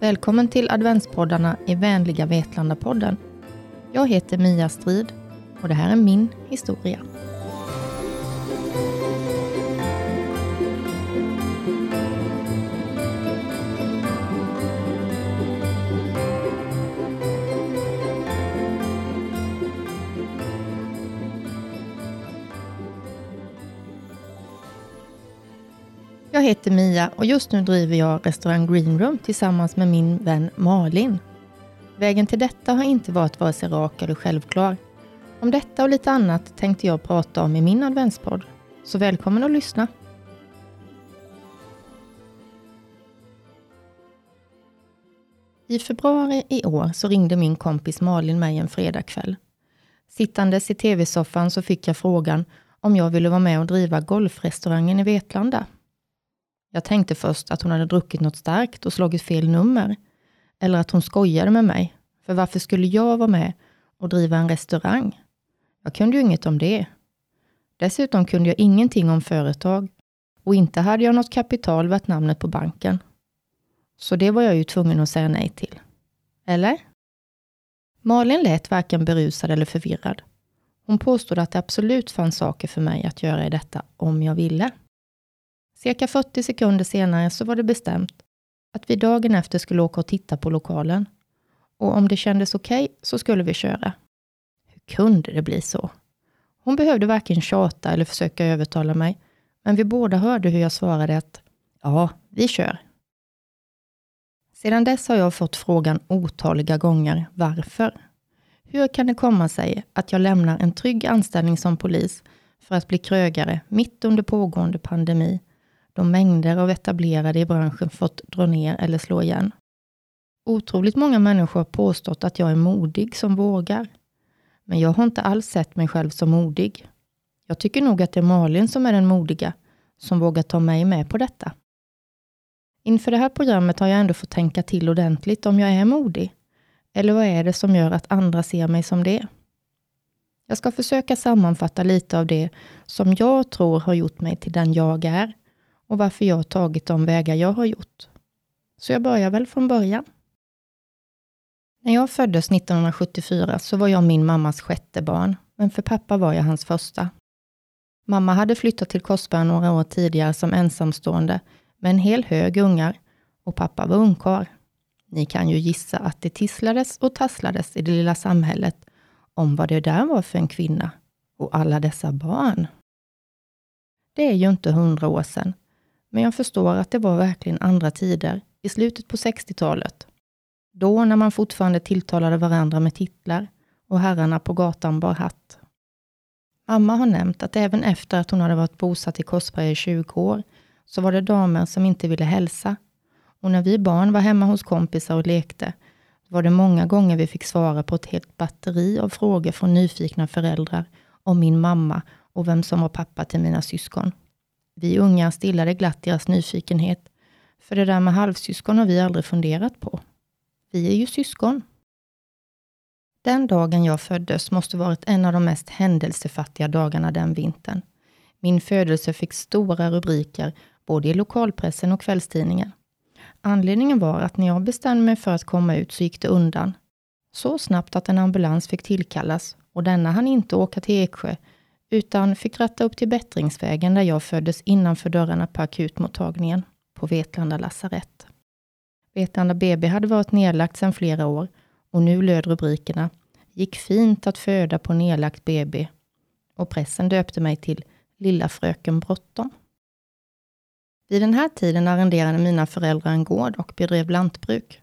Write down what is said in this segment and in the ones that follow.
Välkommen till adventspoddarna i vänliga Vetlanda-podden. Jag heter Mia Strid och det här är min historia. Jag heter Mia och just nu driver jag restaurang Green Room tillsammans med min vän Malin. Vägen till detta har inte varit vare sig rak eller självklar. Om detta och lite annat tänkte jag prata om i min adventspodd. Så välkommen att lyssna! I februari i år så ringde min kompis Malin mig en fredagkväll. Sittandes i tv-soffan så fick jag frågan om jag ville vara med och driva golfrestaurangen i Vetlanda. Jag tänkte först att hon hade druckit något starkt och slagit fel nummer. Eller att hon skojade med mig. För varför skulle jag vara med och driva en restaurang? Jag kunde ju inget om det. Dessutom kunde jag ingenting om företag och inte hade jag något kapital värt namnet på banken. Så det var jag ju tvungen att säga nej till. Eller? Malin lät varken berusad eller förvirrad. Hon påstod att det absolut fanns saker för mig att göra i detta om jag ville. Cirka 40 sekunder senare så var det bestämt att vi dagen efter skulle åka och titta på lokalen. Och om det kändes okej okay, så skulle vi köra. Hur kunde det bli så? Hon behövde varken tjata eller försöka övertala mig, men vi båda hörde hur jag svarade att ja, vi kör. Sedan dess har jag fått frågan otaliga gånger varför. Hur kan det komma sig att jag lämnar en trygg anställning som polis för att bli krögare mitt under pågående pandemi då mängder av etablerade i branschen fått dra ner eller slå igen. Otroligt många människor har påstått att jag är modig som vågar. Men jag har inte alls sett mig själv som modig. Jag tycker nog att det är Malin som är den modiga, som vågar ta mig med på detta. Inför det här programmet har jag ändå fått tänka till ordentligt om jag är modig. Eller vad är det som gör att andra ser mig som det? Jag ska försöka sammanfatta lite av det som jag tror har gjort mig till den jag är och varför jag tagit de vägar jag har gjort. Så jag börjar väl från början. När jag föddes 1974 så var jag min mammas sjätte barn, men för pappa var jag hans första. Mamma hade flyttat till Korsberg några år tidigare som ensamstående med en hel hög ungar och pappa var ungkarl. Ni kan ju gissa att det tisslades och tasslades i det lilla samhället om vad det där var för en kvinna och alla dessa barn. Det är ju inte hundra år sedan, men jag förstår att det var verkligen andra tider, i slutet på 60-talet. Då när man fortfarande tilltalade varandra med titlar och herrarna på gatan bar hatt. Mamma har nämnt att även efter att hon hade varit bosatt i Korsberga i 20 år, så var det damer som inte ville hälsa. Och när vi barn var hemma hos kompisar och lekte, var det många gånger vi fick svara på ett helt batteri av frågor från nyfikna föräldrar om min mamma och vem som var pappa till mina syskon. Vi unga stillade glatt deras nyfikenhet, för det där med halvsyskon har vi aldrig funderat på. Vi är ju syskon. Den dagen jag föddes måste varit en av de mest händelsefattiga dagarna den vintern. Min födelse fick stora rubriker både i lokalpressen och kvällstidningar. Anledningen var att när jag bestämde mig för att komma ut så gick det undan. Så snabbt att en ambulans fick tillkallas och denna hann inte åka till Eksjö utan fick ratta upp till Bättringsvägen där jag föddes innanför dörrarna på akutmottagningen på Vetlanda lasarett. Vetlanda BB hade varit nedlagt sedan flera år och nu löd rubrikerna Gick fint att föda på nedlagt BB och pressen döpte mig till Lilla fröken Bråttom. Vid den här tiden arrenderade mina föräldrar en gård och bedrev lantbruk.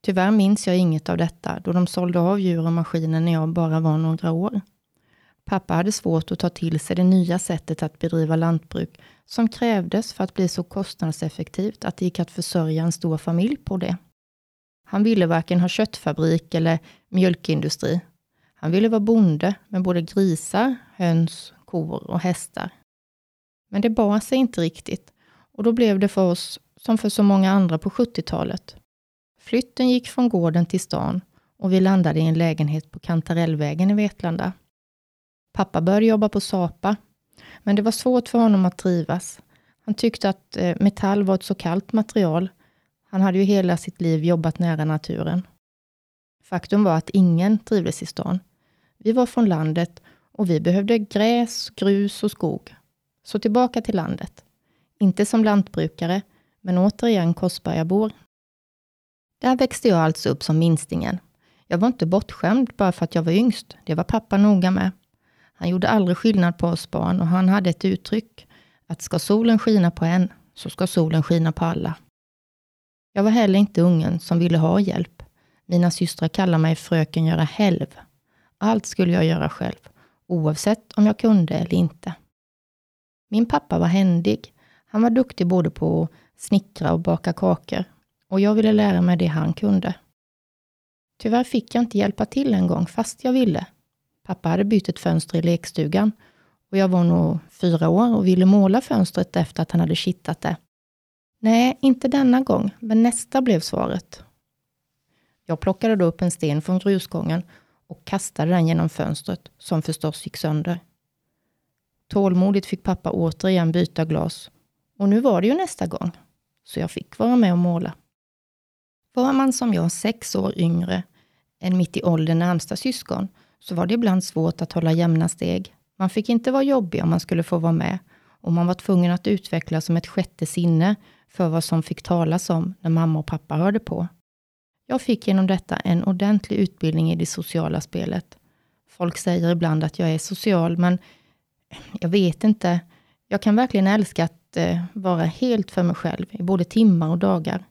Tyvärr minns jag inget av detta, då de sålde av djur och maskiner när jag bara var några år. Pappa hade svårt att ta till sig det nya sättet att bedriva lantbruk som krävdes för att bli så kostnadseffektivt att det gick att försörja en stor familj på det. Han ville varken ha köttfabrik eller mjölkindustri. Han ville vara bonde med både grisar, höns, kor och hästar. Men det bar sig inte riktigt och då blev det för oss som för så många andra på 70-talet. Flytten gick från gården till stan och vi landade i en lägenhet på Kantarellvägen i Vetlanda Pappa började jobba på Sapa, men det var svårt för honom att trivas. Han tyckte att eh, metall var ett så kallt material. Han hade ju hela sitt liv jobbat nära naturen. Faktum var att ingen trivdes i stan. Vi var från landet och vi behövde gräs, grus och skog. Så tillbaka till landet. Inte som lantbrukare, men återigen Korsbergabor. Där växte jag alltså upp som minstingen. Jag var inte bortskämd bara för att jag var yngst. Det var pappa noga med. Han gjorde aldrig skillnad på oss barn och han hade ett uttryck. Att ska solen skina på en, så ska solen skina på alla. Jag var heller inte ungen som ville ha hjälp. Mina systrar kallade mig fröken göra helv. Allt skulle jag göra själv, oavsett om jag kunde eller inte. Min pappa var händig. Han var duktig både på att snickra och baka kakor och jag ville lära mig det han kunde. Tyvärr fick jag inte hjälpa till en gång, fast jag ville. Pappa hade bytt ett fönster i lekstugan och jag var nog fyra år och ville måla fönstret efter att han hade kittat det. Nej, inte denna gång, men nästa blev svaret. Jag plockade då upp en sten från grusgången och kastade den genom fönstret, som förstås gick sönder. Tålmodigt fick pappa återigen byta glas och nu var det ju nästa gång, så jag fick vara med och måla. Var man som jag sex år yngre än mitt i åldern närmsta syskon, så var det ibland svårt att hålla jämna steg. Man fick inte vara jobbig om man skulle få vara med och man var tvungen att utveckla som ett sjätte sinne för vad som fick talas om när mamma och pappa hörde på. Jag fick genom detta en ordentlig utbildning i det sociala spelet. Folk säger ibland att jag är social, men jag vet inte. Jag kan verkligen älska att eh, vara helt för mig själv i både timmar och dagar.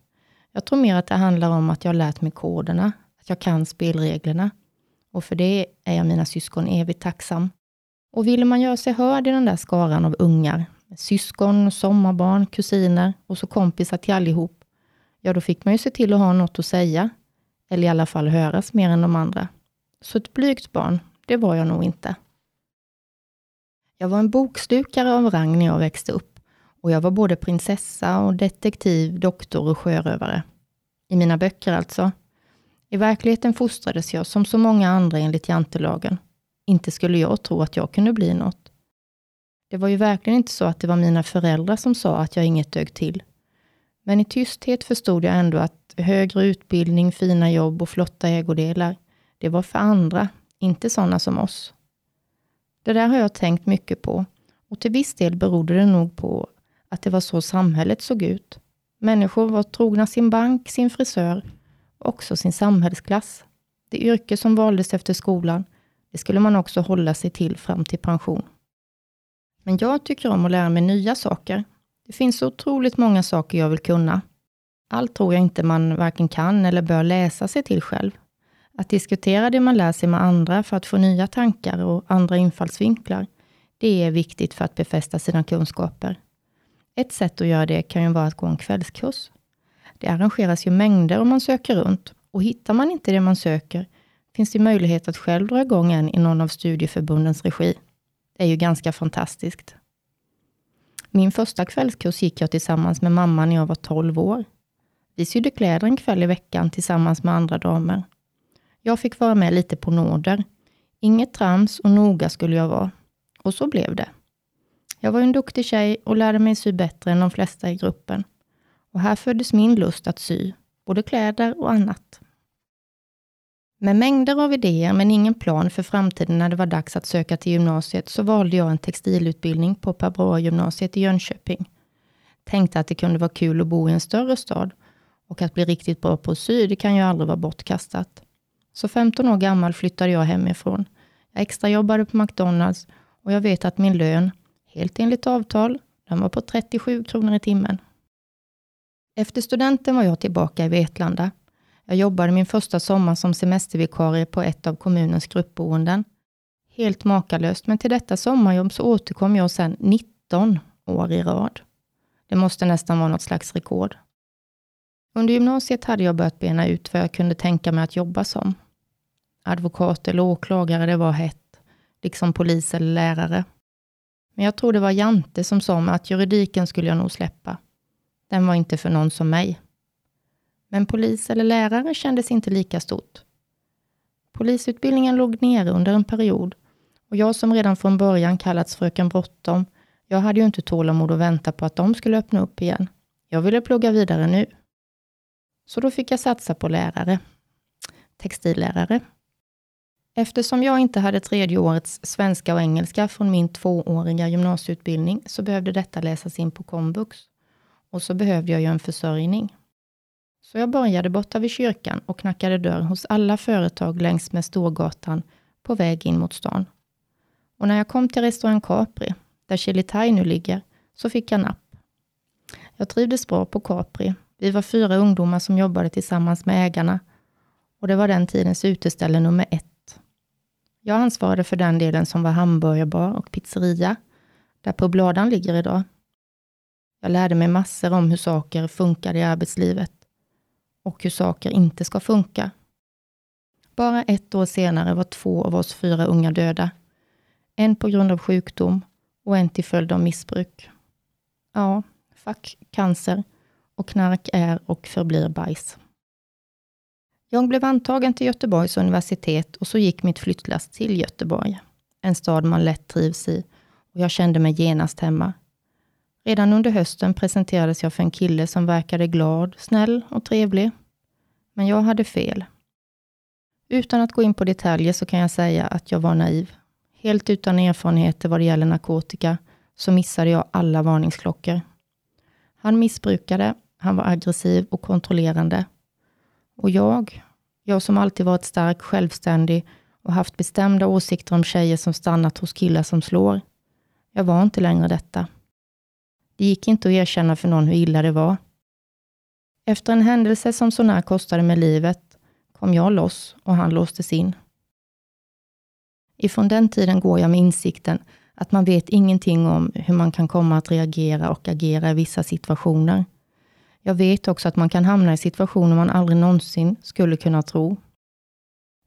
Jag tror mer att det handlar om att jag har lärt mig koderna, att jag kan spelreglerna. Och för det är jag mina syskon evigt tacksam. Och ville man göra sig hörd i den där skaran av ungar, syskon, sommarbarn, kusiner och så kompisar till allihop, ja då fick man ju se till att ha något att säga. Eller i alla fall höras mer än de andra. Så ett blygt barn, det var jag nog inte. Jag var en bokstukare av rang när jag växte upp och jag var både prinsessa och detektiv, doktor och sjörövare. I mina böcker alltså. I verkligheten fostrades jag som så många andra enligt jantelagen. Inte skulle jag tro att jag kunde bli något. Det var ju verkligen inte så att det var mina föräldrar som sa att jag inget dög till. Men i tysthet förstod jag ändå att högre utbildning, fina jobb och flotta ägodelar, det var för andra, inte sådana som oss. Det där har jag tänkt mycket på och till viss del berodde det nog på att det var så samhället såg ut. Människor var trogna sin bank, sin frisör också sin samhällsklass. Det yrke som valdes efter skolan, det skulle man också hålla sig till fram till pension. Men jag tycker om att lära mig nya saker. Det finns så otroligt många saker jag vill kunna. Allt tror jag inte man varken kan eller bör läsa sig till själv. Att diskutera det man lär sig med andra för att få nya tankar och andra infallsvinklar, det är viktigt för att befästa sina kunskaper. Ett sätt att göra det kan ju vara att gå en kvällskurs. Det arrangeras ju mängder om man söker runt och hittar man inte det man söker, finns det möjlighet att själv dra igång en i någon av studieförbundens regi. Det är ju ganska fantastiskt. Min första kvällskurs gick jag tillsammans med mamma när jag var 12 år. Vi sydde kläder en kväll i veckan tillsammans med andra damer. Jag fick vara med lite på nåder. Inget trams och noga skulle jag vara. Och så blev det. Jag var en duktig tjej och lärde mig sy bättre än de flesta i gruppen. Och här föddes min lust att sy, både kläder och annat. Med mängder av idéer men ingen plan för framtiden när det var dags att söka till gymnasiet så valde jag en textilutbildning på Per gymnasiet i Jönköping. Tänkte att det kunde vara kul att bo i en större stad och att bli riktigt bra på att sy, det kan ju aldrig vara bortkastat. Så 15 år gammal flyttade jag hemifrån. Jag extrajobbade på McDonalds och jag vet att min lön, helt enligt avtal, den var på 37 kronor i timmen. Efter studenten var jag tillbaka i Vetlanda. Jag jobbade min första sommar som semestervikarie på ett av kommunens gruppboenden. Helt makalöst, men till detta sommarjobb så återkom jag sedan 19 år i rad. Det måste nästan vara något slags rekord. Under gymnasiet hade jag börjat bena ut vad jag kunde tänka mig att jobba som. Advokat eller åklagare, det var hett. Liksom polis eller lärare. Men jag tror det var Jante som sa mig att juridiken skulle jag nog släppa. Den var inte för någon som mig. Men polis eller lärare kändes inte lika stort. Polisutbildningen låg nere under en period Och jag som redan från början kallats fröken Bråttom, jag hade ju inte tålamod att vänta på att de skulle öppna upp igen. Jag ville plugga vidare nu. Så då fick jag satsa på lärare. Textillärare. Eftersom jag inte hade tredje årets svenska och engelska från min tvååriga gymnasieutbildning, så behövde detta läsas in på komvux. Och så behövde jag ju en försörjning. Så jag började borta vid kyrkan och knackade dörr hos alla företag längs med Storgatan på väg in mot stan. Och när jag kom till restaurang Capri, där Chili Thai nu ligger, så fick jag napp. Jag trivdes bra på Capri. Vi var fyra ungdomar som jobbade tillsammans med ägarna och det var den tidens uteställe nummer ett. Jag ansvarade för den delen som var hamburgerbar och pizzeria, där pubbladan ligger idag. Jag lärde mig massor om hur saker funkar i arbetslivet och hur saker inte ska funka. Bara ett år senare var två av oss fyra unga döda. En på grund av sjukdom och en till följd av missbruk. Ja, fuck cancer och knark är och förblir bajs. Jag blev antagen till Göteborgs universitet och så gick mitt flyttlass till Göteborg. En stad man lätt trivs i och jag kände mig genast hemma. Redan under hösten presenterades jag för en kille som verkade glad, snäll och trevlig. Men jag hade fel. Utan att gå in på detaljer så kan jag säga att jag var naiv. Helt utan erfarenheter vad det gäller narkotika så missade jag alla varningsklockor. Han missbrukade, han var aggressiv och kontrollerande. Och jag, jag som alltid varit stark, självständig och haft bestämda åsikter om tjejer som stannat hos killar som slår. Jag var inte längre detta. Det gick inte att erkänna för någon hur illa det var. Efter en händelse som så när kostade mig livet kom jag loss och han låstes in. Ifrån den tiden går jag med insikten att man vet ingenting om hur man kan komma att reagera och agera i vissa situationer. Jag vet också att man kan hamna i situationer man aldrig någonsin skulle kunna tro.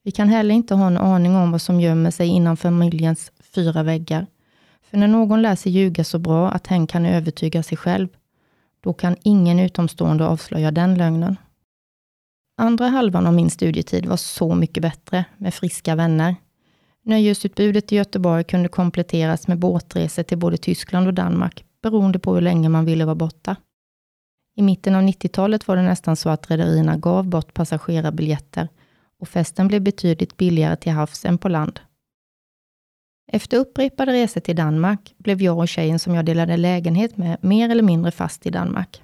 Vi kan heller inte ha en aning om vad som gömmer sig inom familjens fyra väggar. För när någon lär sig ljuga så bra att hen kan övertyga sig själv, då kan ingen utomstående avslöja den lögnen. Andra halvan av min studietid var så mycket bättre med friska vänner. Nöjesutbudet i Göteborg kunde kompletteras med båtresor till både Tyskland och Danmark, beroende på hur länge man ville vara borta. I mitten av 90-talet var det nästan så att rederierna gav bort passagerarbiljetter och festen blev betydligt billigare till havs än på land. Efter upprepade resor till Danmark blev jag och tjejen som jag delade lägenhet med mer eller mindre fast i Danmark.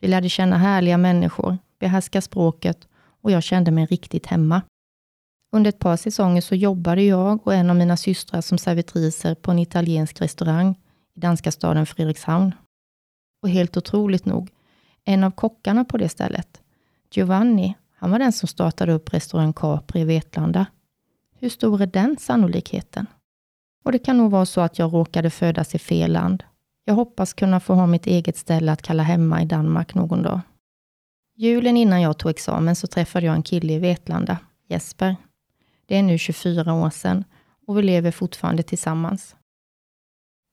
Vi lärde känna härliga människor, behärska språket och jag kände mig riktigt hemma. Under ett par säsonger så jobbade jag och en av mina systrar som servitriser på en italiensk restaurang i danska staden Fredrikshamn. Och helt otroligt nog, en av kockarna på det stället, Giovanni, han var den som startade upp restaurang Capri i Vetlanda. Hur stor är den sannolikheten? Och det kan nog vara så att jag råkade födas i fel land. Jag hoppas kunna få ha mitt eget ställe att kalla hemma i Danmark någon dag. Julen innan jag tog examen så träffade jag en kille i Vetlanda, Jesper. Det är nu 24 år sedan och vi lever fortfarande tillsammans.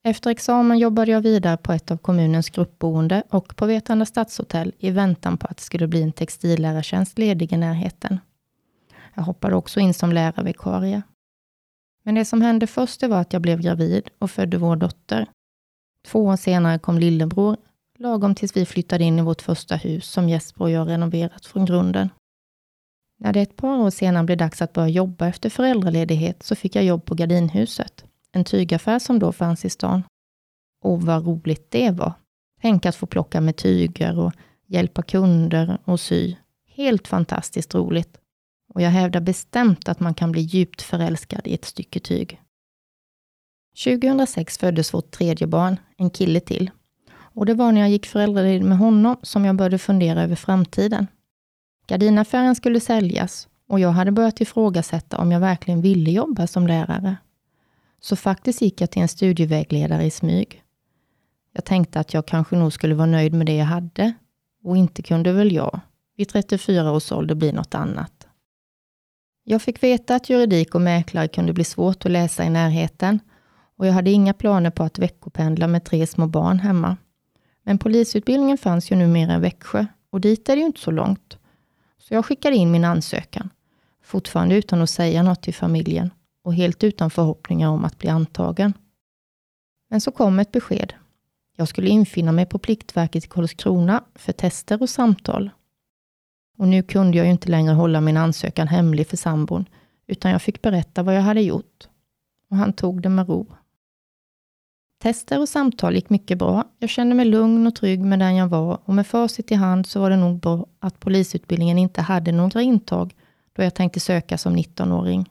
Efter examen jobbade jag vidare på ett av kommunens gruppboende och på Vetlanda stadshotell i väntan på att det skulle bli en textillärartjänst ledig i närheten. Jag hoppade också in som lärarvikarie. Men det som hände först var att jag blev gravid och födde vår dotter. Två år senare kom lillebror, lagom tills vi flyttade in i vårt första hus som Jesper och jag renoverat från grunden. När det ett par år senare blev dags att börja jobba efter föräldraledighet så fick jag jobb på Gardinhuset, en tygaffär som då fanns i stan. Och vad roligt det var! Tänk att få plocka med tyger och hjälpa kunder och sy. Helt fantastiskt roligt. Och jag hävdar bestämt att man kan bli djupt förälskad i ett stycke tyg. 2006 föddes vårt tredje barn, en kille till. Och det var när jag gick föräldraledig med honom som jag började fundera över framtiden. Gardinaffären skulle säljas och jag hade börjat ifrågasätta om jag verkligen ville jobba som lärare. Så faktiskt gick jag till en studievägledare i smyg. Jag tänkte att jag kanske nog skulle vara nöjd med det jag hade och inte kunde väl jag vid 34 års ålder bli något annat. Jag fick veta att juridik och mäklare kunde bli svårt att läsa i närheten och jag hade inga planer på att veckopendla med tre små barn hemma. Men polisutbildningen fanns ju numera i Växjö och dit är det ju inte så långt. Så jag skickade in min ansökan, fortfarande utan att säga något till familjen. och helt utan förhoppningar om att bli antagen. Men så kom ett besked. Jag skulle infinna mig på Pliktverket i Karlskrona för tester och samtal. Och nu kunde jag ju inte längre hålla min ansökan hemlig för sambon, utan jag fick berätta vad jag hade gjort. Och han tog det med ro. Tester och samtal gick mycket bra. Jag kände mig lugn och trygg med den jag var och med facit i hand så var det nog bra att polisutbildningen inte hade några intag då jag tänkte söka som 19-åring.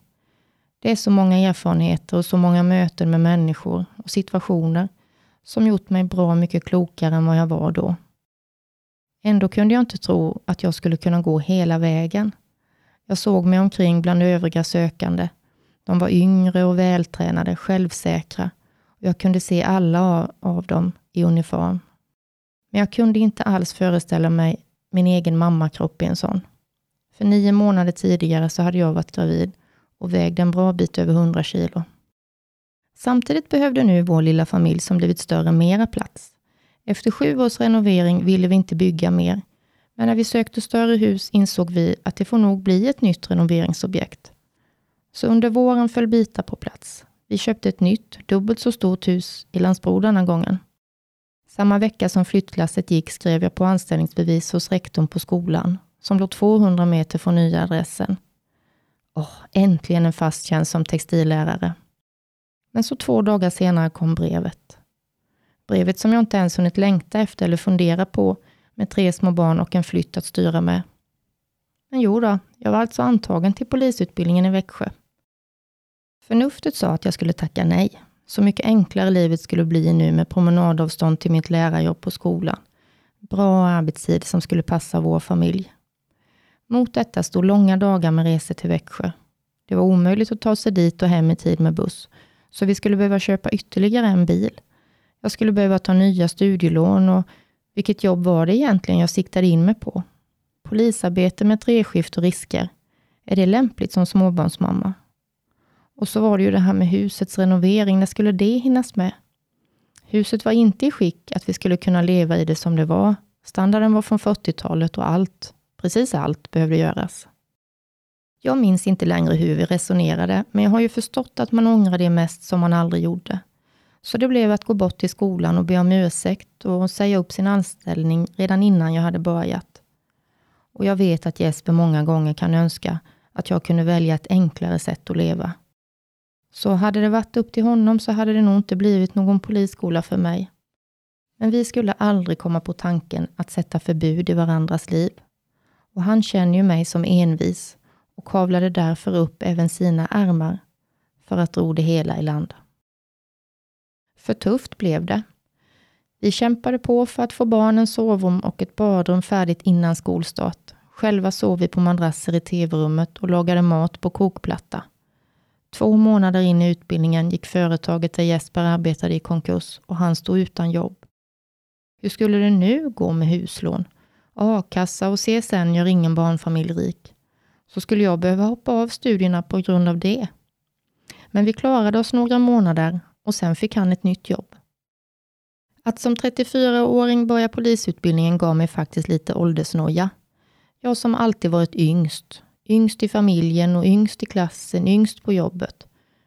Det är så många erfarenheter och så många möten med människor och situationer som gjort mig bra mycket klokare än vad jag var då. Ändå kunde jag inte tro att jag skulle kunna gå hela vägen. Jag såg mig omkring bland övriga sökande. De var yngre och vältränade, självsäkra jag kunde se alla av dem i uniform. Men jag kunde inte alls föreställa mig min egen mammakropp i en sån. För nio månader tidigare så hade jag varit gravid och vägde en bra bit över 100 kilo. Samtidigt behövde nu vår lilla familj som blivit större mera plats. Efter sju års renovering ville vi inte bygga mer, men när vi sökte större hus insåg vi att det får nog bli ett nytt renoveringsobjekt. Så under våren föll bitar på plats. Vi köpte ett nytt, dubbelt så stort hus i Landsbro denna gången. Samma vecka som flyttlasset gick skrev jag på anställningsbevis hos rektorn på skolan, som låg 200 meter från nya adressen. Åh, äntligen en fast tjänst som textillärare. Men så två dagar senare kom brevet. Brevet som jag inte ens hunnit längta efter eller fundera på med tre små barn och en flytt att styra med. Men jo då, jag var alltså antagen till polisutbildningen i Växjö. Förnuftet sa att jag skulle tacka nej. Så mycket enklare livet skulle bli nu med promenadavstånd till mitt lärarjobb på skolan. Bra arbetstid som skulle passa vår familj. Mot detta stod långa dagar med resor till Växjö. Det var omöjligt att ta sig dit och hem i tid med buss, så vi skulle behöva köpa ytterligare en bil. Jag skulle behöva ta nya studielån och vilket jobb var det egentligen jag siktade in mig på? Polisarbete med treskift och risker. Är det lämpligt som småbarnsmamma? Och så var det ju det här med husets renovering. När skulle det hinnas med? Huset var inte i skick att vi skulle kunna leva i det som det var. Standarden var från 40-talet och allt, precis allt, behövde göras. Jag minns inte längre hur vi resonerade, men jag har ju förstått att man ångrar det mest som man aldrig gjorde. Så det blev att gå bort till skolan och be om ursäkt och säga upp sin anställning redan innan jag hade börjat. Och jag vet att Jesper många gånger kan önska att jag kunde välja ett enklare sätt att leva. Så hade det varit upp till honom så hade det nog inte blivit någon polisskola för mig. Men vi skulle aldrig komma på tanken att sätta förbud i varandras liv. Och han känner ju mig som envis och kavlade därför upp även sina ärmar för att ro det hela i land. För tufft blev det. Vi kämpade på för att få barnens sovrum och ett badrum färdigt innan skolstart. Själva sov vi på madrasser i tv-rummet och lagade mat på kokplatta. Två månader in i utbildningen gick företaget där Jesper arbetade i konkurs och han stod utan jobb. Hur skulle det nu gå med huslån? A-kassa och CSN gör ingen barnfamilj rik. Så skulle jag behöva hoppa av studierna på grund av det. Men vi klarade oss några månader och sen fick han ett nytt jobb. Att som 34-åring börja polisutbildningen gav mig faktiskt lite åldersnoja. Jag som alltid varit yngst, Yngst i familjen och yngst i klassen, yngst på jobbet.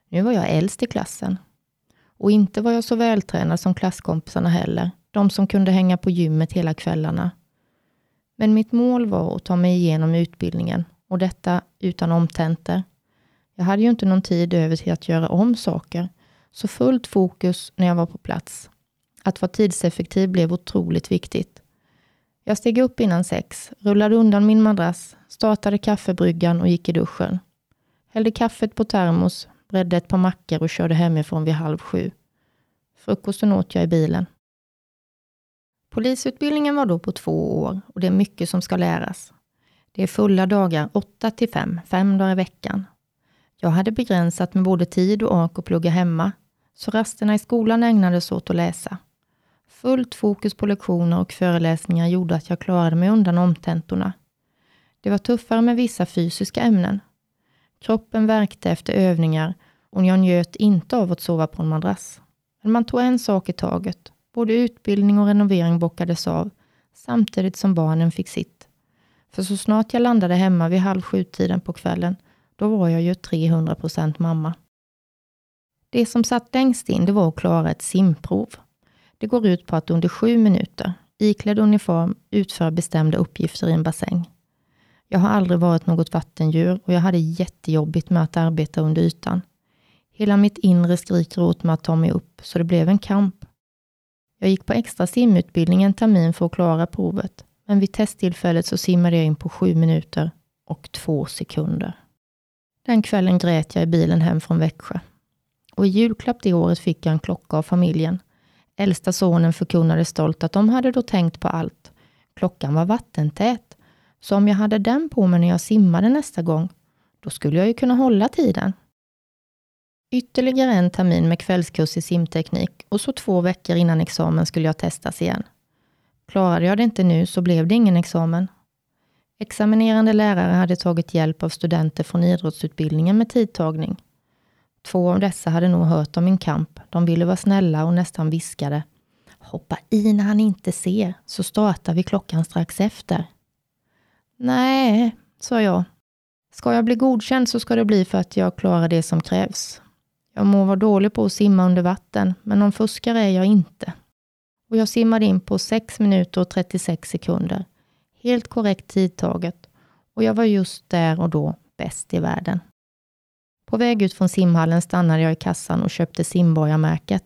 Nu var jag äldst i klassen. Och inte var jag så vältränad som klasskompisarna heller. De som kunde hänga på gymmet hela kvällarna. Men mitt mål var att ta mig igenom utbildningen och detta utan omtentor. Jag hade ju inte någon tid över till att göra om saker, så fullt fokus när jag var på plats. Att vara tidseffektiv blev otroligt viktigt. Jag steg upp innan sex, rullade undan min madrass, startade kaffebryggan och gick i duschen. Hällde kaffet på termos, bredde ett par mackor och körde hemifrån vid halv sju. Frukosten åt jag i bilen. Polisutbildningen var då på två år och det är mycket som ska läras. Det är fulla dagar, åtta till fem, fem dagar i veckan. Jag hade begränsat med både tid och ork att plugga hemma, så rasterna i skolan ägnades åt att läsa. Fullt fokus på lektioner och föreläsningar gjorde att jag klarade mig undan omtentorna. Det var tuffare med vissa fysiska ämnen. Kroppen värkte efter övningar och jag njöt inte av att sova på en madrass. Men man tog en sak i taget. Både utbildning och renovering bockades av, samtidigt som barnen fick sitt. För så snart jag landade hemma vid halv sju-tiden på kvällen, då var jag ju 300 procent mamma. Det som satt längst in, det var att klara ett simprov. Det går ut på att under sju minuter, iklädd uniform, utföra bestämda uppgifter i en bassäng. Jag har aldrig varit något vattendjur och jag hade jättejobbigt med att arbeta under ytan. Hela mitt inre skriker åt mig att ta mig upp, så det blev en kamp. Jag gick på extra simutbildning en termin för att klara provet, men vid testtillfället så simmade jag in på sju minuter och två sekunder. Den kvällen grät jag i bilen hem från Växjö. Och i julklapp det året fick jag en klocka av familjen. Äldsta sonen förkunnade stolt att de hade då tänkt på allt. Klockan var vattentät, så om jag hade den på mig när jag simmade nästa gång, då skulle jag ju kunna hålla tiden. Ytterligare en termin med kvällskurs i simteknik och så två veckor innan examen skulle jag testas igen. Klarade jag det inte nu så blev det ingen examen. Examinerande lärare hade tagit hjälp av studenter från idrottsutbildningen med tidtagning. Två av dessa hade nog hört om min kamp. De ville vara snälla och nästan viskade. Hoppa i när han inte ser, så startar vi klockan strax efter. Nej, sa jag. Ska jag bli godkänd så ska det bli för att jag klarar det som krävs. Jag må vara dålig på att simma under vatten, men någon fuskare är jag inte. Och jag simmade in på 6 minuter och 36 sekunder. Helt korrekt tidtaget. Och jag var just där och då bäst i världen. På väg ut från simhallen stannade jag i kassan och köpte simborgarmärket.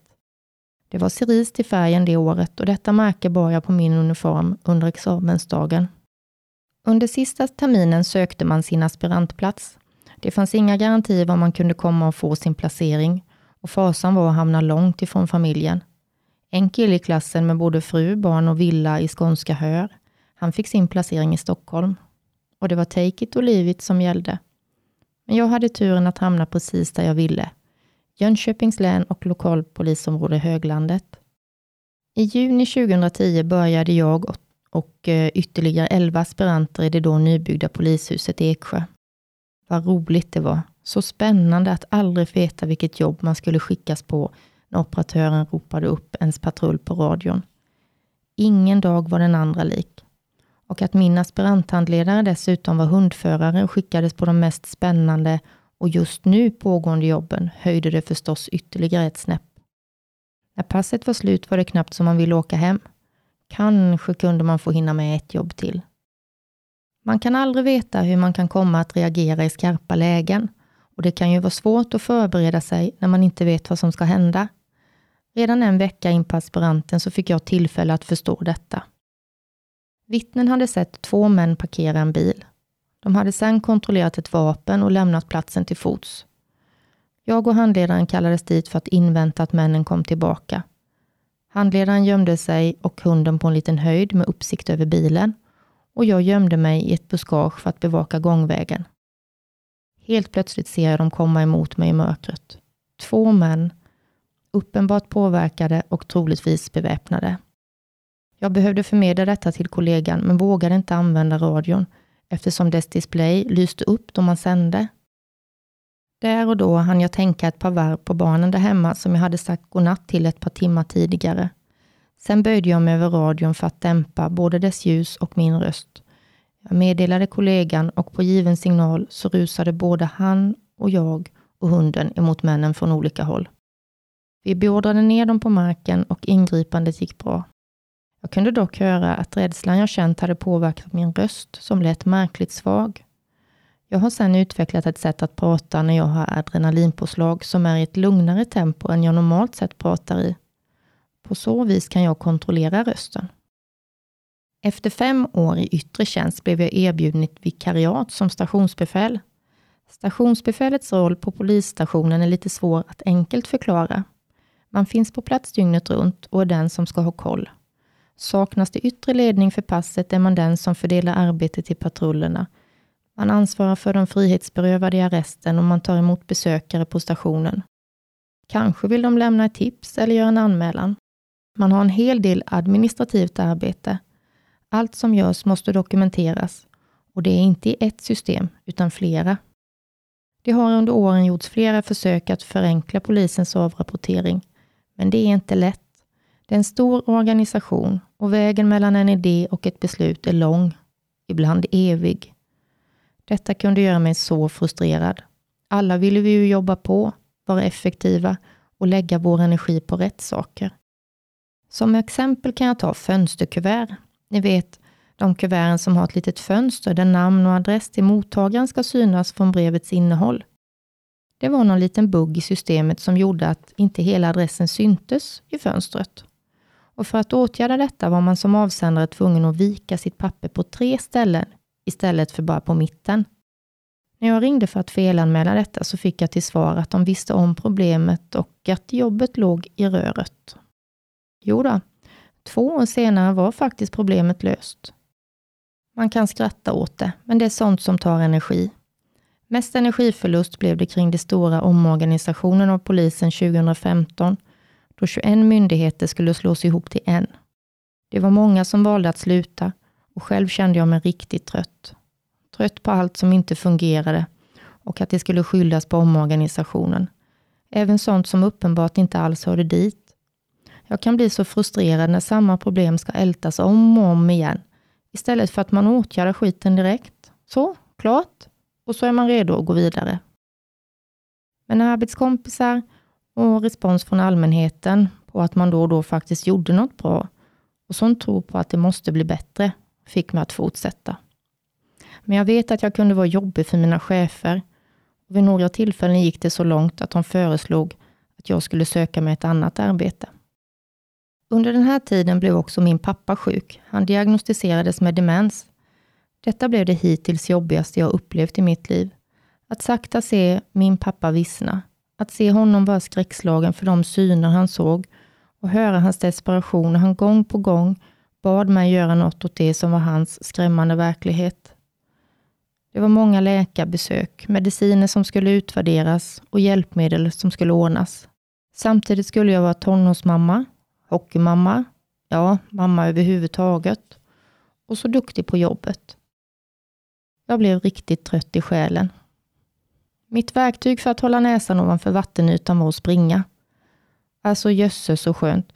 Det var cerise i färgen det året och detta märke bar jag på min uniform under examensdagen. Under sista terminen sökte man sin aspirantplats. Det fanns inga garantier var man kunde komma och få sin placering och fasan var att hamna långt ifrån familjen. En kille i klassen med både fru, barn och villa i skånska Hör, han fick sin placering i Stockholm. Och det var take it or leave it som gällde. Men jag hade turen att hamna precis där jag ville. Jönköpings län och lokalpolisområde Höglandet. I juni 2010 började jag och eh, ytterligare 11 aspiranter i det då nybyggda polishuset i Eksjö. Vad roligt det var. Så spännande att aldrig veta vilket jobb man skulle skickas på när operatören ropade upp ens patrull på radion. Ingen dag var den andra lik. Och att min aspiranthandledare dessutom var hundförare och skickades på de mest spännande och just nu pågående jobben höjde det förstås ytterligare ett snäpp. När passet var slut var det knappt som man ville åka hem. Kanske kunde man få hinna med ett jobb till. Man kan aldrig veta hur man kan komma att reagera i skarpa lägen och det kan ju vara svårt att förbereda sig när man inte vet vad som ska hända. Redan en vecka in på aspiranten så fick jag tillfälle att förstå detta. Vittnen hade sett två män parkera en bil. De hade sedan kontrollerat ett vapen och lämnat platsen till fots. Jag och handledaren kallades dit för att invänta att männen kom tillbaka. Handledaren gömde sig och hunden på en liten höjd med uppsikt över bilen och jag gömde mig i ett buskage för att bevaka gångvägen. Helt plötsligt ser jag dem komma emot mig i mörkret. Två män, uppenbart påverkade och troligtvis beväpnade. Jag behövde förmedla detta till kollegan, men vågade inte använda radion eftersom dess display lyste upp då man sände. Där och då hann jag tänka ett par varv på barnen där hemma som jag hade sagt godnatt till ett par timmar tidigare. Sen böjde jag mig över radion för att dämpa både dess ljus och min röst. Jag meddelade kollegan och på given signal så rusade både han och jag och hunden emot männen från olika håll. Vi beordrade ner dem på marken och ingripandet gick bra. Jag kunde dock höra att rädslan jag känt hade påverkat min röst, som lät märkligt svag. Jag har sedan utvecklat ett sätt att prata när jag har adrenalinpåslag som är i ett lugnare tempo än jag normalt sett pratar i. På så vis kan jag kontrollera rösten. Efter fem år i yttre tjänst blev jag erbjuden ett vikariat som stationsbefäl. Stationsbefälets roll på polisstationen är lite svår att enkelt förklara. Man finns på plats dygnet runt och är den som ska ha koll. Saknas det yttre ledning för passet är man den som fördelar arbetet till patrullerna. Man ansvarar för de frihetsberövade i arresten och man tar emot besökare på stationen. Kanske vill de lämna ett tips eller göra en anmälan. Man har en hel del administrativt arbete. Allt som görs måste dokumenteras och det är inte i ett system, utan flera. Det har under åren gjorts flera försök att förenkla polisens avrapportering, men det är inte lätt. Det är en stor organisation och vägen mellan en idé och ett beslut är lång, ibland evig. Detta kunde göra mig så frustrerad. Alla ville vi ju jobba på, vara effektiva och lägga vår energi på rätt saker. Som exempel kan jag ta fönsterkuvert. Ni vet, de kuverten som har ett litet fönster där namn och adress till mottagaren ska synas från brevets innehåll. Det var någon liten bugg i systemet som gjorde att inte hela adressen syntes i fönstret. Och för att åtgärda detta var man som avsändare tvungen att vika sitt papper på tre ställen istället för bara på mitten. När jag ringde för att felanmäla detta så fick jag till svar att de visste om problemet och att jobbet låg i röret. Jo då, två år senare var faktiskt problemet löst. Man kan skratta åt det, men det är sånt som tar energi. Mest energiförlust blev det kring den stora omorganisationen av polisen 2015, då 21 myndigheter skulle slås ihop till en. Det var många som valde att sluta och själv kände jag mig riktigt trött. Trött på allt som inte fungerade och att det skulle skyllas på omorganisationen. Även sånt som uppenbart inte alls hörde dit. Jag kan bli så frustrerad när samma problem ska ältas om och om igen, istället för att man åtgärdar skiten direkt. Så, klart. Och så är man redo att gå vidare. Men arbetskompisar och respons från allmänheten på att man då och då faktiskt gjorde något bra och sån tro på att det måste bli bättre fick mig att fortsätta. Men jag vet att jag kunde vara jobbig för mina chefer. Och vid några tillfällen gick det så långt att de föreslog att jag skulle söka mig ett annat arbete. Under den här tiden blev också min pappa sjuk. Han diagnostiserades med demens. Detta blev det hittills jobbigaste jag upplevt i mitt liv. Att sakta se min pappa vissna. Att se honom vara skräckslagen för de syner han såg och höra hans desperation när han gång på gång bad mig göra något åt det som var hans skrämmande verklighet. Det var många läkarbesök, mediciner som skulle utvärderas och hjälpmedel som skulle ordnas. Samtidigt skulle jag vara tonårsmamma, hockeymamma, ja, mamma överhuvudtaget och så duktig på jobbet. Jag blev riktigt trött i själen. Mitt verktyg för att hålla näsan ovanför vattenytan var att springa. Alltså jösses så skönt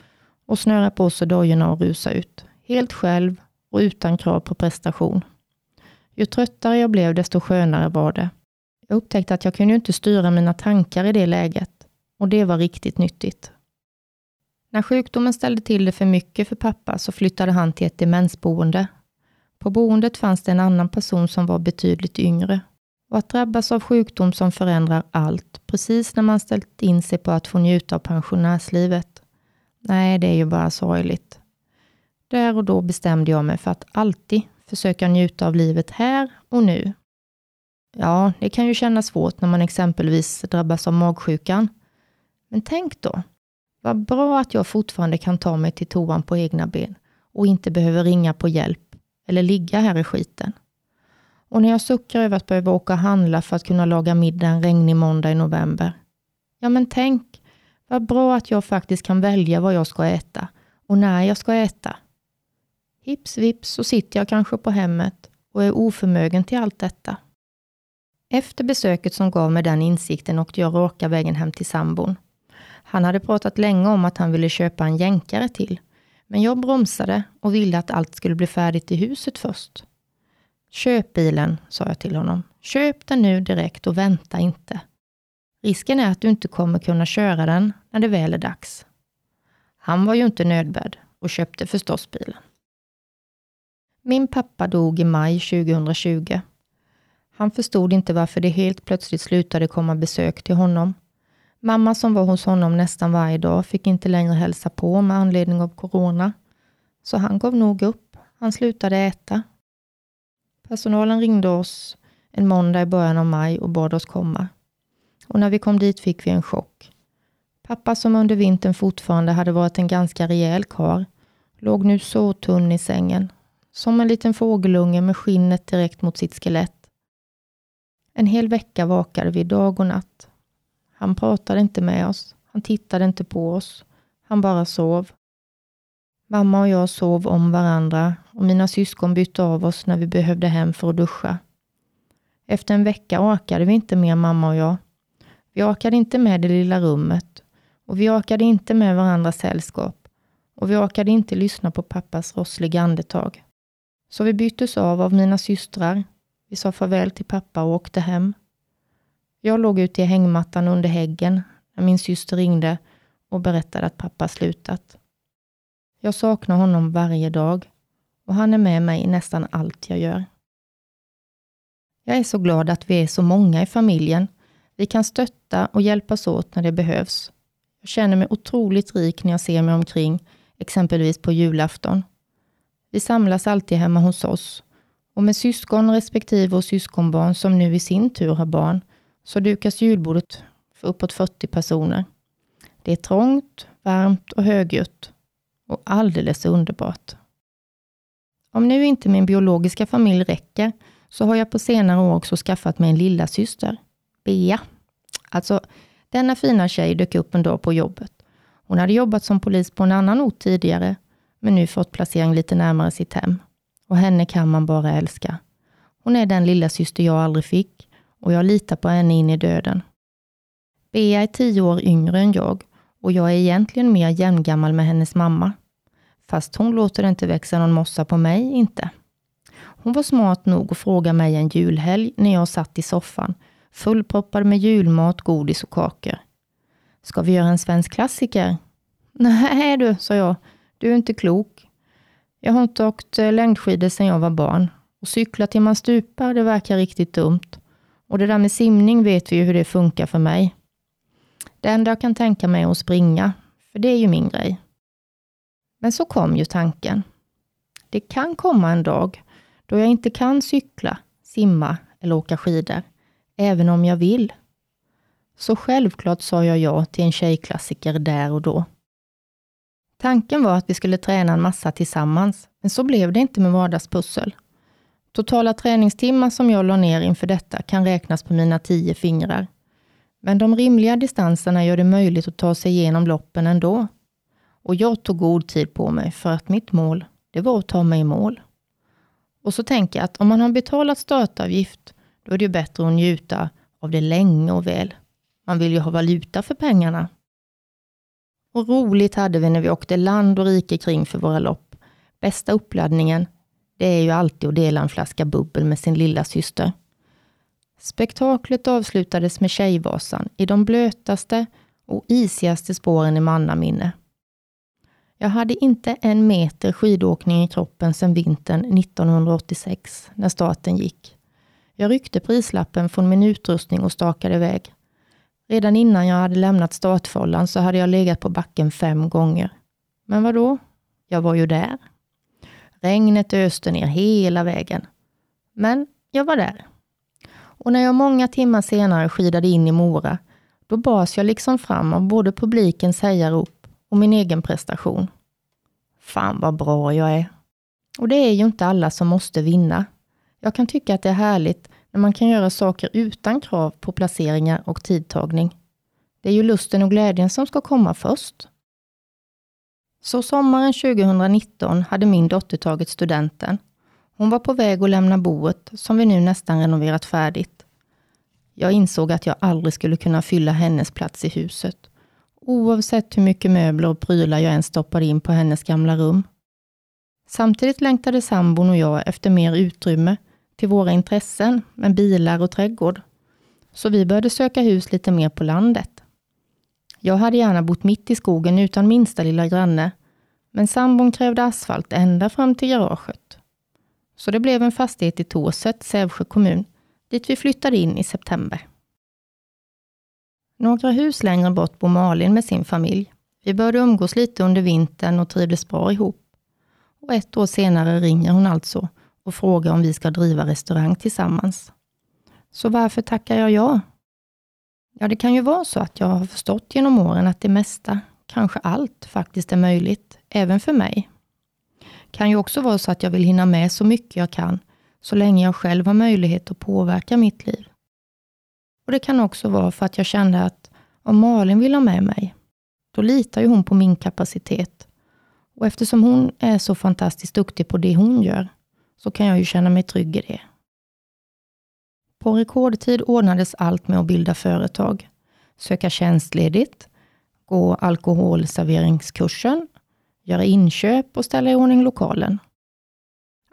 och snöra på sig dojorna och rusa ut. Helt själv och utan krav på prestation. Ju tröttare jag blev, desto skönare var det. Jag upptäckte att jag kunde inte styra mina tankar i det läget och det var riktigt nyttigt. När sjukdomen ställde till det för mycket för pappa så flyttade han till ett demensboende. På boendet fanns det en annan person som var betydligt yngre. Och att drabbas av sjukdom som förändrar allt, precis när man ställt in sig på att få njuta av pensionärslivet. Nej, det är ju bara sorgligt. Där och då bestämde jag mig för att alltid försöka njuta av livet här och nu. Ja, det kan ju kännas svårt när man exempelvis drabbas av magsjukan. Men tänk då, vad bra att jag fortfarande kan ta mig till toan på egna ben och inte behöver ringa på hjälp eller ligga här i skiten. Och när jag suckar över att behöva åka och handla för att kunna laga middag en regnig måndag i november. Ja, men tänk, vad bra att jag faktiskt kan välja vad jag ska äta och när jag ska äta. Hips vips så sitter jag kanske på hemmet och är oförmögen till allt detta. Efter besöket som gav mig den insikten åkte jag raka vägen hem till sambon. Han hade pratat länge om att han ville köpa en jänkare till, men jag bromsade och ville att allt skulle bli färdigt i huset först. Köp bilen, sa jag till honom. Köp den nu direkt och vänta inte. Risken är att du inte kommer kunna köra den när det väl är dags. Han var ju inte nödbedd och köpte förstås bilen. Min pappa dog i maj 2020. Han förstod inte varför det helt plötsligt slutade komma besök till honom. Mamma som var hos honom nästan varje dag fick inte längre hälsa på med anledning av corona. Så han gav nog upp. Han slutade äta. Personalen ringde oss en måndag i början av maj och bad oss komma. Och när vi kom dit fick vi en chock. Pappa som under vintern fortfarande hade varit en ganska rejäl kar låg nu så tunn i sängen som en liten fågelunge med skinnet direkt mot sitt skelett. En hel vecka vakade vi dag och natt. Han pratade inte med oss. Han tittade inte på oss. Han bara sov. Mamma och jag sov om varandra och mina syskon bytte av oss när vi behövde hem för att duscha. Efter en vecka orkade vi inte mer, mamma och jag. Vi orkade inte med det lilla rummet och vi orkade inte med varandras sällskap och vi orkade inte lyssna på pappas rossliga andetag. Så vi byttes av av mina systrar. Vi sa farväl till pappa och åkte hem. Jag låg ute i hängmattan under häggen när min syster ringde och berättade att pappa slutat. Jag saknar honom varje dag och han är med mig i nästan allt jag gör. Jag är så glad att vi är så många i familjen. Vi kan stötta och hjälpas åt när det behövs. Jag känner mig otroligt rik när jag ser mig omkring, exempelvis på julafton. Vi samlas alltid hemma hos oss och med syskon respektive och syskonbarn som nu i sin tur har barn, så dukas julbordet för uppåt 40 personer. Det är trångt, varmt och högljutt och alldeles underbart. Om nu inte min biologiska familj räcker, så har jag på senare år också skaffat mig en lilla syster, Bea. Alltså, denna fina tjej dök upp en dag på jobbet. Hon hade jobbat som polis på en annan ort tidigare, men nu fått placering lite närmare sitt hem. Och henne kan man bara älska. Hon är den lilla syster jag aldrig fick och jag litar på henne in i döden. Bea är tio år yngre än jag och jag är egentligen mer jämngammal med hennes mamma. Fast hon låter det inte växa någon mossa på mig, inte. Hon var smart nog att fråga mig en julhelg när jag satt i soffan, fullproppad med julmat, godis och kakor. Ska vi göra en svensk klassiker? Nej du, sa jag. Du är inte klok. Jag har inte åkt eh, längdskidor sedan jag var barn. Och cykla till man stupar, det verkar riktigt dumt. Och det där med simning vet vi ju hur det funkar för mig. Det enda jag kan tänka mig är att springa, för det är ju min grej. Men så kom ju tanken. Det kan komma en dag då jag inte kan cykla, simma eller åka skidor, även om jag vill. Så självklart sa jag ja till en tjejklassiker där och då. Tanken var att vi skulle träna en massa tillsammans, men så blev det inte med vardagspussel. Totala träningstimmar som jag la ner inför detta kan räknas på mina tio fingrar. Men de rimliga distanserna gör det möjligt att ta sig igenom loppen ändå. Och jag tog god tid på mig för att mitt mål, det var att ta mig i mål. Och så tänker jag att om man har betalat startavgift, då är det ju bättre att njuta av det länge och väl. Man vill ju ha valuta för pengarna. Och roligt hade vi när vi åkte land och rike kring för våra lopp. Bästa uppladdningen, det är ju alltid att dela en flaska bubbel med sin lilla syster. Spektaklet avslutades med Tjejvasan i de blötaste och isigaste spåren i mannaminne. Jag hade inte en meter skidåkning i kroppen sedan vintern 1986, när starten gick. Jag ryckte prislappen från min utrustning och stakade iväg. Redan innan jag hade lämnat startfållan så hade jag legat på backen fem gånger. Men vad då? Jag var ju där. Regnet öste ner hela vägen. Men jag var där. Och när jag många timmar senare skidade in i Mora, då bas jag liksom fram av både publikens hejarop och min egen prestation. Fan vad bra jag är. Och det är ju inte alla som måste vinna. Jag kan tycka att det är härligt när man kan göra saker utan krav på placeringar och tidtagning. Det är ju lusten och glädjen som ska komma först. Så sommaren 2019 hade min dotter tagit studenten. Hon var på väg att lämna boet, som vi nu nästan renoverat färdigt. Jag insåg att jag aldrig skulle kunna fylla hennes plats i huset, oavsett hur mycket möbler och prylar jag än stoppade in på hennes gamla rum. Samtidigt längtade sambon och jag efter mer utrymme till våra intressen med bilar och trädgård. Så vi började söka hus lite mer på landet. Jag hade gärna bott mitt i skogen utan minsta lilla granne, men sambon krävde asfalt ända fram till garaget. Så det blev en fastighet i Tåset, Sävsjö kommun, dit vi flyttade in i september. Några hus längre bort bor Malin med sin familj. Vi började umgås lite under vintern och trivdes bra ihop. Och ett år senare ringer hon alltså och frågar om vi ska driva restaurang tillsammans. Så varför tackar jag ja? Ja, det kan ju vara så att jag har förstått genom åren att det mesta, kanske allt, faktiskt är möjligt, även för mig. kan ju också vara så att jag vill hinna med så mycket jag kan, så länge jag själv har möjlighet att påverka mitt liv. Och Det kan också vara för att jag kände att om Malin vill ha med mig, då litar ju hon på min kapacitet. Och eftersom hon är så fantastiskt duktig på det hon gör, så kan jag ju känna mig trygg i det. På rekordtid ordnades allt med att bilda företag, söka tjänstledigt, gå alkoholserveringskursen, göra inköp och ställa i ordning lokalen.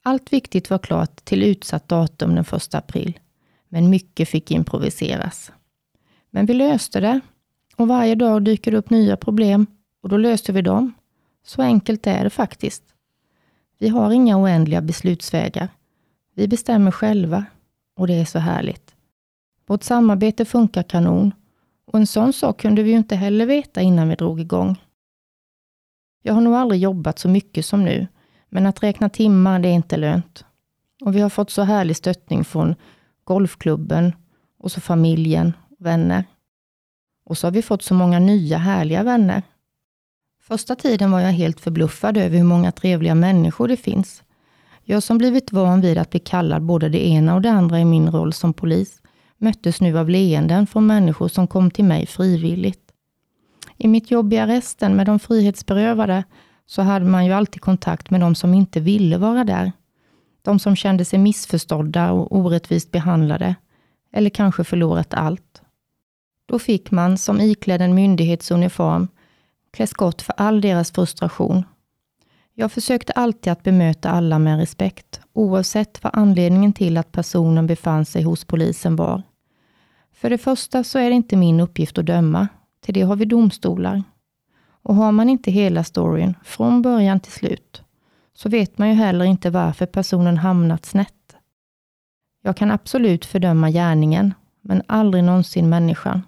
Allt viktigt var klart till utsatt datum den 1 april, men mycket fick improviseras. Men vi löste det Och varje dag dyker det upp nya problem och då löser vi dem. Så enkelt är det faktiskt. Vi har inga oändliga beslutsvägar. Vi bestämmer själva och det är så härligt. Vårt samarbete funkar kanon och en sån sak kunde vi ju inte heller veta innan vi drog igång. Jag har nog aldrig jobbat så mycket som nu, men att räkna timmar, det är inte lönt. Och vi har fått så härlig stöttning från golfklubben och så familjen och vänner. Och så har vi fått så många nya härliga vänner. Första tiden var jag helt förbluffad över hur många trevliga människor det finns. Jag som blivit van vid att bli kallad både det ena och det andra i min roll som polis, möttes nu av leenden från människor som kom till mig frivilligt. I mitt jobb i arresten med de frihetsberövade så hade man ju alltid kontakt med de som inte ville vara där. De som kände sig missförstådda och orättvist behandlade, eller kanske förlorat allt. Då fick man, som iklädd en myndighetsuniform, klä skott för all deras frustration. Jag försökte alltid att bemöta alla med respekt, oavsett vad anledningen till att personen befann sig hos polisen var. För det första så är det inte min uppgift att döma. Till det har vi domstolar. Och har man inte hela storyn, från början till slut, så vet man ju heller inte varför personen hamnat snett. Jag kan absolut fördöma gärningen, men aldrig någonsin människan.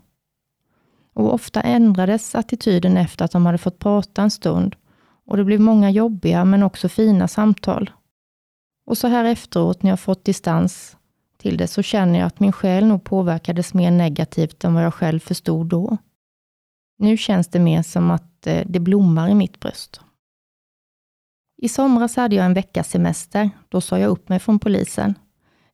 Och ofta ändrades attityden efter att de hade fått prata en stund och det blev många jobbiga men också fina samtal. Och så här efteråt när jag fått distans till det så känner jag att min själ nog påverkades mer negativt än vad jag själv förstod då. Nu känns det mer som att eh, det blommar i mitt bröst. I somras hade jag en veckas semester. Då sa jag upp mig från polisen.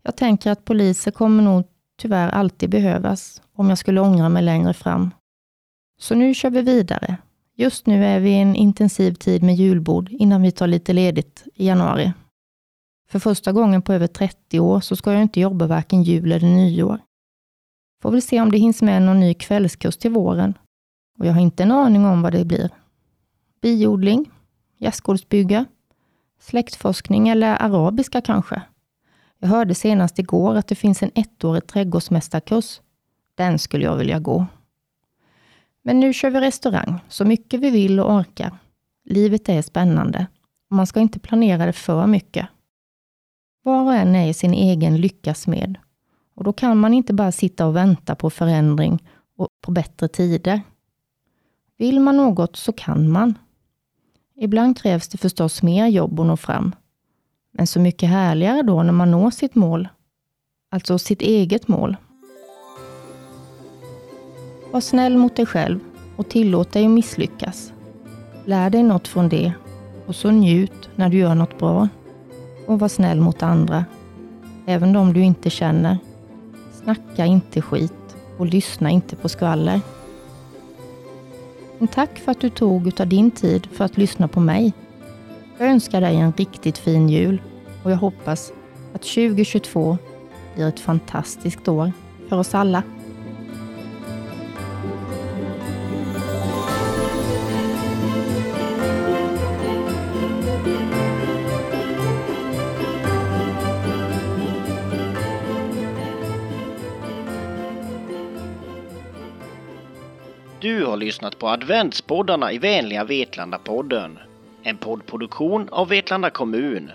Jag tänker att poliser kommer nog tyvärr alltid behövas, om jag skulle ångra mig längre fram. Så nu kör vi vidare. Just nu är vi i en intensiv tid med julbord innan vi tar lite ledigt i januari. För första gången på över 30 år så ska jag inte jobba varken jul eller nyår. Får väl se om det hinns med någon ny kvällskurs till våren. Och jag har inte en aning om vad det blir. Biodling, gästgårdsbygge, släktforskning eller arabiska kanske. Jag hörde senast igår att det finns en ettårig trädgårdsmästarkurs. Den skulle jag vilja gå. Men nu kör vi restaurang, så mycket vi vill och orkar. Livet är spännande och man ska inte planera det för mycket. Var och en är sin egen lyckas med. Och då kan man inte bara sitta och vänta på förändring och på bättre tider. Vill man något så kan man. Ibland krävs det förstås mer jobb att nå fram. Men så mycket härligare då när man når sitt mål. Alltså sitt eget mål. Var snäll mot dig själv och tillåt dig att misslyckas. Lär dig något från det och så njut när du gör något bra. Och var snäll mot andra, även de du inte känner. Snacka inte skit och lyssna inte på skvaller. Tack för att du tog av din tid för att lyssna på mig. Jag önskar dig en riktigt fin jul och jag hoppas att 2022 blir ett fantastiskt år för oss alla. Lyssnat på adventspoddarna i vänliga Vetlanda-podden. En poddproduktion av Vetlanda kommun.